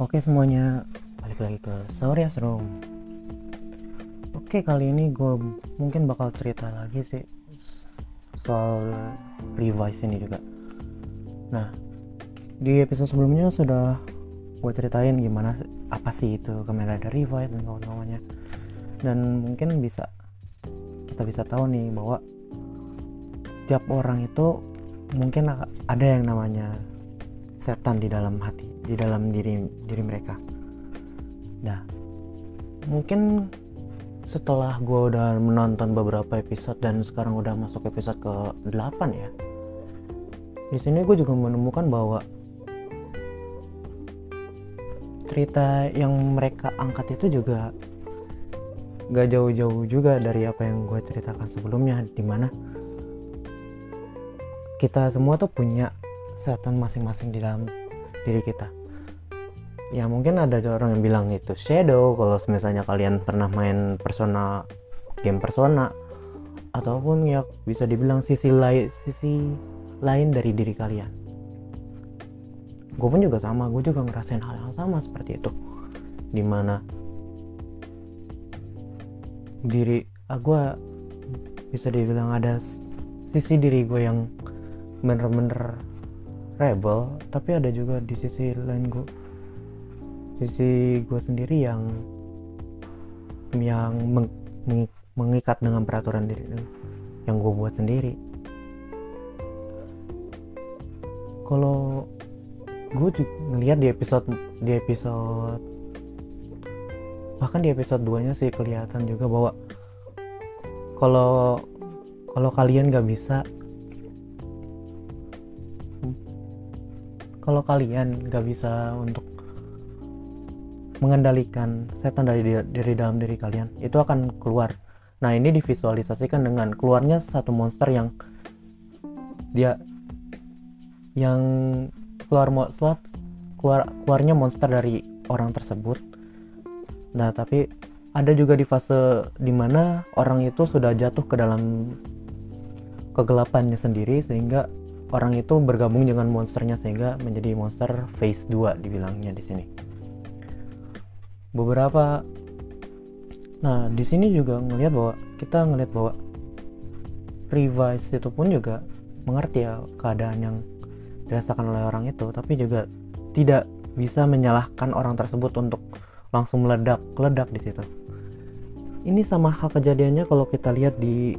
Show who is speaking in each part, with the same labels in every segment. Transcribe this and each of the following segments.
Speaker 1: Oke semuanya, balik lagi ke Saurias Room. Oke kali ini gue mungkin bakal cerita lagi sih soal revise ini juga. Nah di episode sebelumnya sudah gue ceritain gimana apa sih itu Kamen Rider Revise dan kawan-kawannya. Dan mungkin bisa kita bisa tahu nih bahwa tiap orang itu mungkin ada yang namanya setan di dalam hati di dalam diri diri mereka. Nah mungkin setelah gue udah menonton beberapa episode dan sekarang udah masuk episode ke 8 ya di sini gue juga menemukan bahwa cerita yang mereka angkat itu juga gak jauh-jauh juga dari apa yang gue ceritakan sebelumnya di mana kita semua tuh punya setan masing-masing di dalam diri kita. Ya mungkin ada orang yang bilang itu shadow kalau misalnya kalian pernah main persona game persona ataupun ya bisa dibilang sisi lain sisi lain dari diri kalian. Gue pun juga sama gue juga ngerasain hal yang sama seperti itu. Di mana diri ah, gue bisa dibilang ada sisi diri gue yang bener-bener rebel tapi ada juga di sisi lain gue sisi gue sendiri yang yang meng, meng, mengikat dengan peraturan diri yang gue buat sendiri. Kalau gue juga ngeliat di episode di episode bahkan di episode 2 nya sih kelihatan juga bahwa kalau kalau kalian gak bisa kalau kalian gak bisa untuk mengendalikan setan dari diri dalam diri kalian itu akan keluar. Nah ini divisualisasikan dengan keluarnya satu monster yang dia yang keluar keluar keluarnya monster dari orang tersebut. Nah tapi ada juga di fase di mana orang itu sudah jatuh ke dalam kegelapannya sendiri sehingga orang itu bergabung dengan monsternya sehingga menjadi monster phase 2 dibilangnya di sini. Beberapa Nah, di sini juga ngelihat bahwa kita ngelihat bahwa revise itu pun juga mengerti ya keadaan yang dirasakan oleh orang itu, tapi juga tidak bisa menyalahkan orang tersebut untuk langsung meledak, meledak di situ. Ini sama hal kejadiannya kalau kita lihat di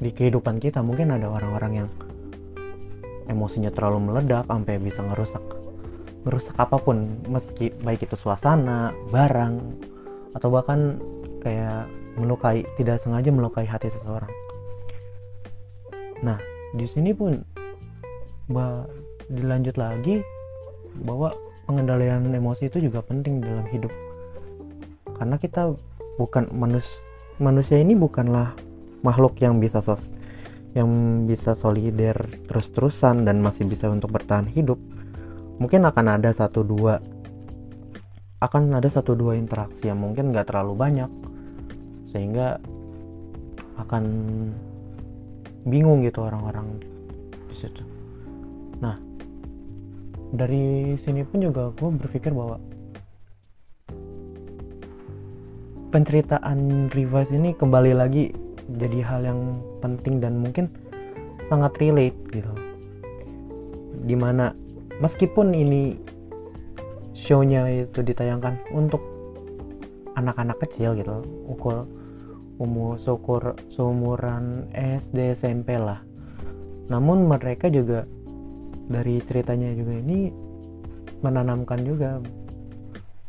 Speaker 1: di kehidupan kita mungkin ada orang-orang yang emosinya terlalu meledak sampai bisa ngerusak ngerusak apa pun meski baik itu suasana barang atau bahkan kayak melukai tidak sengaja melukai hati seseorang. Nah di sini pun bah, dilanjut lagi bahwa pengendalian emosi itu juga penting dalam hidup. Karena kita bukan manusia manusia ini bukanlah makhluk yang bisa sos yang bisa solider terus-terusan dan masih bisa untuk bertahan hidup mungkin akan ada satu dua akan ada satu dua interaksi yang mungkin nggak terlalu banyak sehingga akan bingung gitu orang-orang di situ. Nah dari sini pun juga gue berpikir bahwa penceritaan revise ini kembali lagi jadi hal yang penting dan mungkin sangat relate gitu. Di mana meskipun ini shownya itu ditayangkan untuk anak-anak kecil gitu ukur umur syukur seumuran SD SMP lah. Namun mereka juga dari ceritanya juga ini menanamkan juga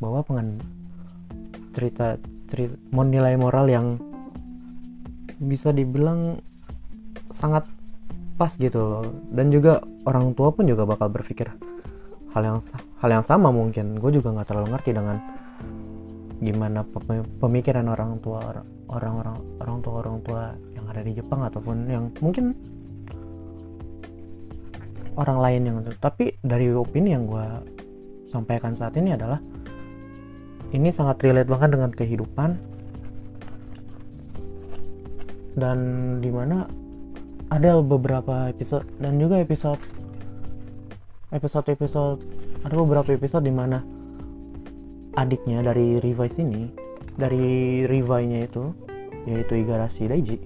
Speaker 1: bahwa pengen cerita cerita nilai moral yang bisa dibilang sangat pas gitu loh. Dan juga orang tua pun juga bakal berpikir hal yang hal yang sama mungkin. Gue juga nggak terlalu ngerti dengan gimana pemikiran orang tua orang-orang orang tua orang tua yang ada di Jepang ataupun yang mungkin orang lain yang tapi dari opini yang gue sampaikan saat ini adalah ini sangat relate banget dengan kehidupan dan di mana ada beberapa episode dan juga episode episode episode ada beberapa episode di mana adiknya dari Revice ini dari Revive-nya itu yaitu Igarashi Daiji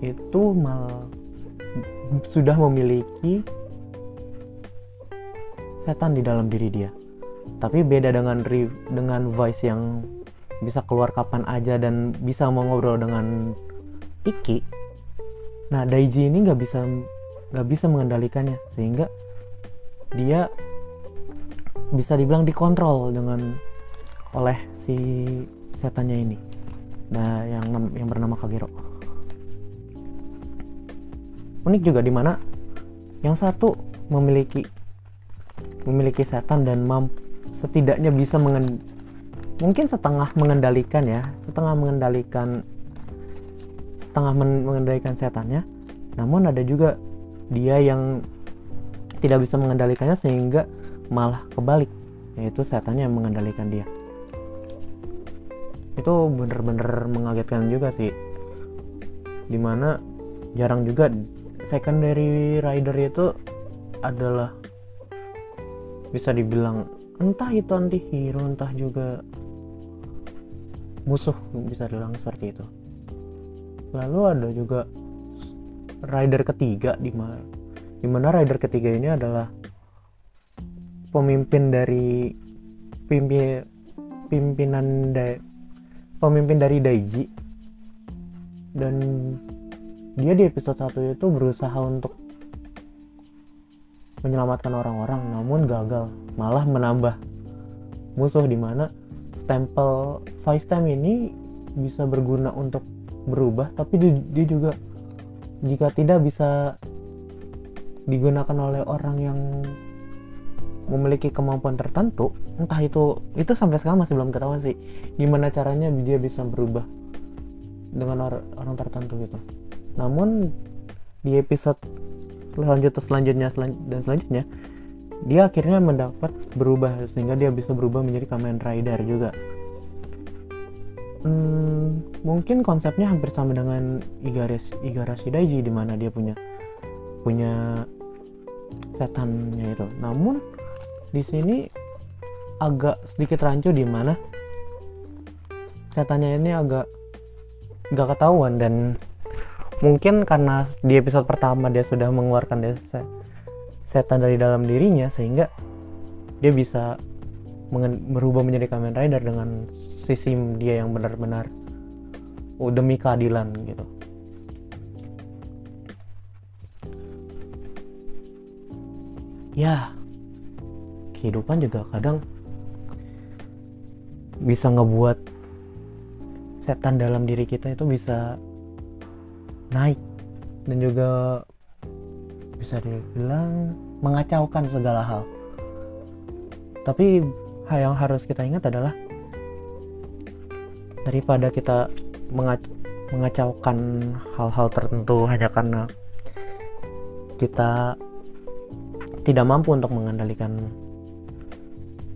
Speaker 1: itu mal sudah memiliki setan di dalam diri dia. Tapi beda dengan dengan Vice yang bisa keluar kapan aja dan bisa mau ngobrol dengan Iki. Nah Daiji ini nggak bisa nggak bisa mengendalikannya sehingga dia bisa dibilang dikontrol dengan oleh si setannya ini. Nah yang yang bernama Kagero. Unik juga di mana yang satu memiliki memiliki setan dan mampu setidaknya bisa mengen, mungkin setengah mengendalikan ya setengah mengendalikan setengah men mengendalikan setannya. Namun ada juga dia yang tidak bisa mengendalikannya sehingga malah kebalik yaitu setannya yang mengendalikan dia. Itu bener-bener mengagetkan juga sih. Di mana jarang juga secondary rider itu adalah bisa dibilang entah itu anti hero entah juga musuh bisa dibilang seperti itu lalu ada juga rider ketiga di mana di mana rider ketiga ini adalah pemimpin dari pimpin pimpinan da, pemimpin dari Daiji. Dan dia di episode 1 itu berusaha untuk menyelamatkan orang-orang namun gagal. Malah menambah musuh di mana stempel vice time ini bisa berguna untuk berubah tapi dia juga jika tidak bisa digunakan oleh orang yang memiliki kemampuan tertentu entah itu itu sampai sekarang masih belum ketahuan sih gimana caranya dia bisa berubah dengan or orang tertentu gitu. Namun di episode selanjutnya selanjutnya dan selanjutnya dia akhirnya mendapat berubah sehingga dia bisa berubah menjadi Kamen Rider juga hmm, mungkin konsepnya hampir sama dengan Igarashi, Igarashi Daiji di mana dia punya punya setannya itu. Namun di sini agak sedikit rancu di mana setannya ini agak gak ketahuan dan mungkin karena di episode pertama dia sudah mengeluarkan desa setan dari dalam dirinya sehingga dia bisa berubah menjadi Kamen Rider dengan sistem dia yang benar-benar oh, demi keadilan gitu. Ya, kehidupan juga kadang bisa ngebuat setan dalam diri kita itu bisa naik dan juga bisa dibilang mengacaukan segala hal. Tapi hal yang harus kita ingat adalah daripada kita mengacaukan hal-hal tertentu hanya karena kita tidak mampu untuk mengendalikan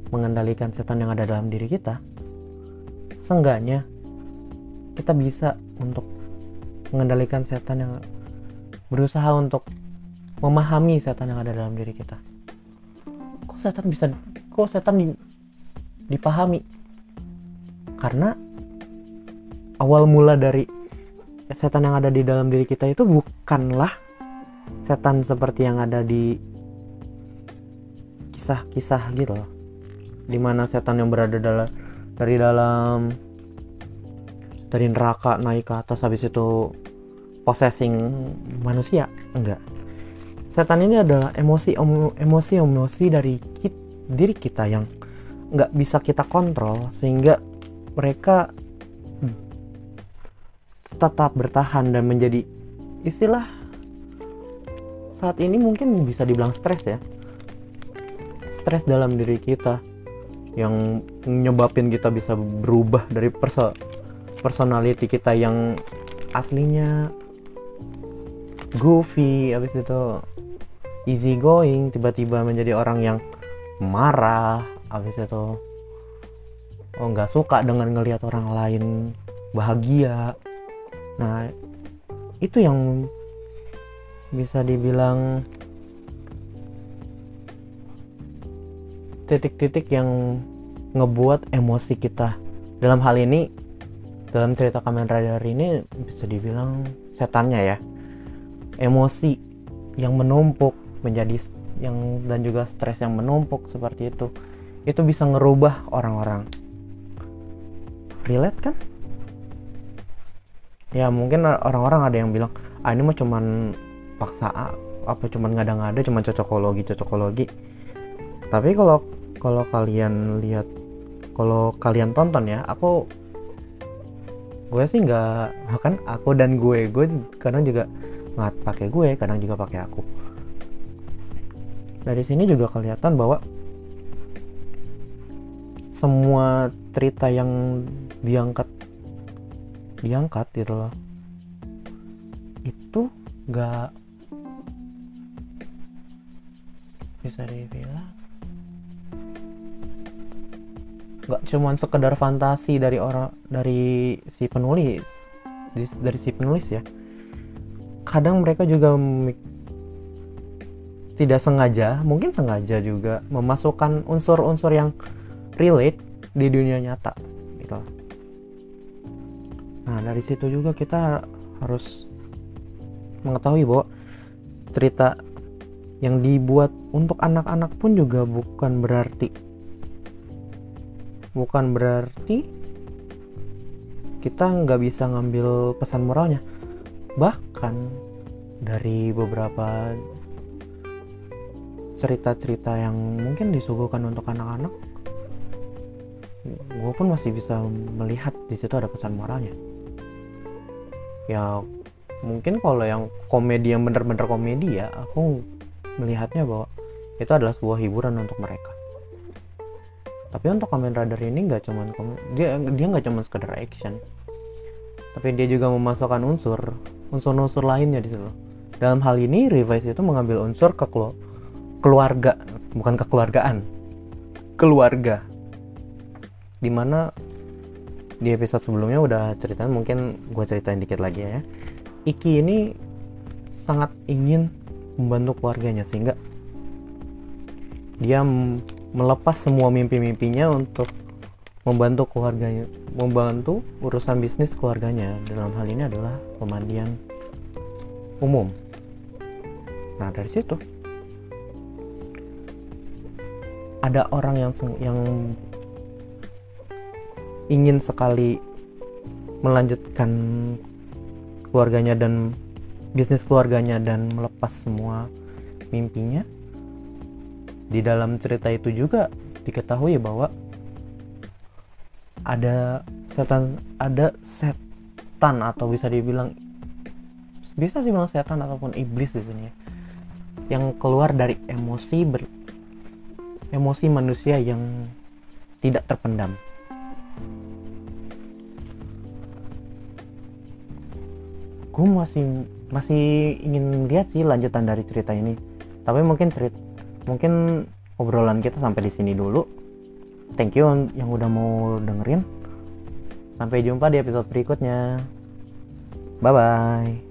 Speaker 1: mengendalikan setan yang ada dalam diri kita, seenggaknya kita bisa untuk mengendalikan setan yang berusaha untuk memahami setan yang ada dalam diri kita. Kok setan bisa, kok setan dipahami? Karena awal mula dari setan yang ada di dalam diri kita itu bukanlah setan seperti yang ada di kisah-kisah gitu loh. Di mana setan yang berada dalam dari dalam dari neraka naik ke atas habis itu possessing manusia enggak setan ini adalah emosi emosi emosi dari kit, diri kita yang nggak bisa kita kontrol sehingga mereka tetap bertahan dan menjadi istilah saat ini mungkin bisa dibilang stres ya. Stres dalam diri kita yang nyebabin kita bisa berubah dari perso personality kita yang aslinya goofy habis itu easy going tiba-tiba menjadi orang yang marah habis itu oh nggak suka dengan ngelihat orang lain bahagia. Nah itu yang bisa dibilang titik-titik yang ngebuat emosi kita. Dalam hal ini dalam cerita Kamen Rider ini bisa dibilang setannya ya. Emosi yang menumpuk menjadi yang dan juga stres yang menumpuk seperti itu itu bisa ngerubah orang-orang. Relate kan? Ya mungkin orang-orang ada yang bilang ah ini mah cuman paksa apa cuman ngada-ngada cuman cocokologi cocokologi. Tapi kalau kalau kalian lihat kalau kalian tonton ya aku gue sih nggak kan aku dan gue gue kadang juga nggak pakai gue kadang juga pakai aku. Dari sini juga kelihatan bahwa semua cerita yang diangkat diangkat gitu loh. Itu gak bisa dibilang gak cuman sekedar fantasi dari orang dari si penulis dari si penulis ya. Kadang mereka juga tidak sengaja mungkin sengaja juga memasukkan unsur-unsur yang relate di dunia nyata gitu Nah, dari situ juga kita harus mengetahui bahwa cerita yang dibuat untuk anak-anak pun juga bukan berarti bukan berarti kita nggak bisa ngambil pesan moralnya. Bahkan dari beberapa cerita-cerita yang mungkin disuguhkan untuk anak-anak gue pun masih bisa melihat di situ ada pesan moralnya. Ya mungkin kalau yang komedi yang bener-bener komedi ya aku melihatnya bahwa itu adalah sebuah hiburan untuk mereka. Tapi untuk Kamen Rider ini nggak cuman dia dia nggak cuman sekedar action. Tapi dia juga memasukkan unsur unsur-unsur lainnya di situ. Dalam hal ini Revise itu mengambil unsur ke keluarga bukan kekeluargaan. Keluarga di mana di episode sebelumnya udah ceritain mungkin gue ceritain dikit lagi ya. Iki ini sangat ingin membantu keluarganya sehingga dia melepas semua mimpi-mimpinya untuk membantu keluarganya membantu urusan bisnis keluarganya. Dalam hal ini adalah pemandian umum. Nah dari situ ada orang yang yang ingin sekali melanjutkan keluarganya dan bisnis keluarganya dan melepas semua mimpinya. Di dalam cerita itu juga diketahui bahwa ada setan ada setan atau bisa dibilang bisa sih bilang setan ataupun iblis di sini ya, yang keluar dari emosi ber, emosi manusia yang tidak terpendam gue masih masih ingin lihat sih lanjutan dari cerita ini. Tapi mungkin cerita mungkin obrolan kita sampai di sini dulu. Thank you yang udah mau dengerin. Sampai jumpa di episode berikutnya. Bye bye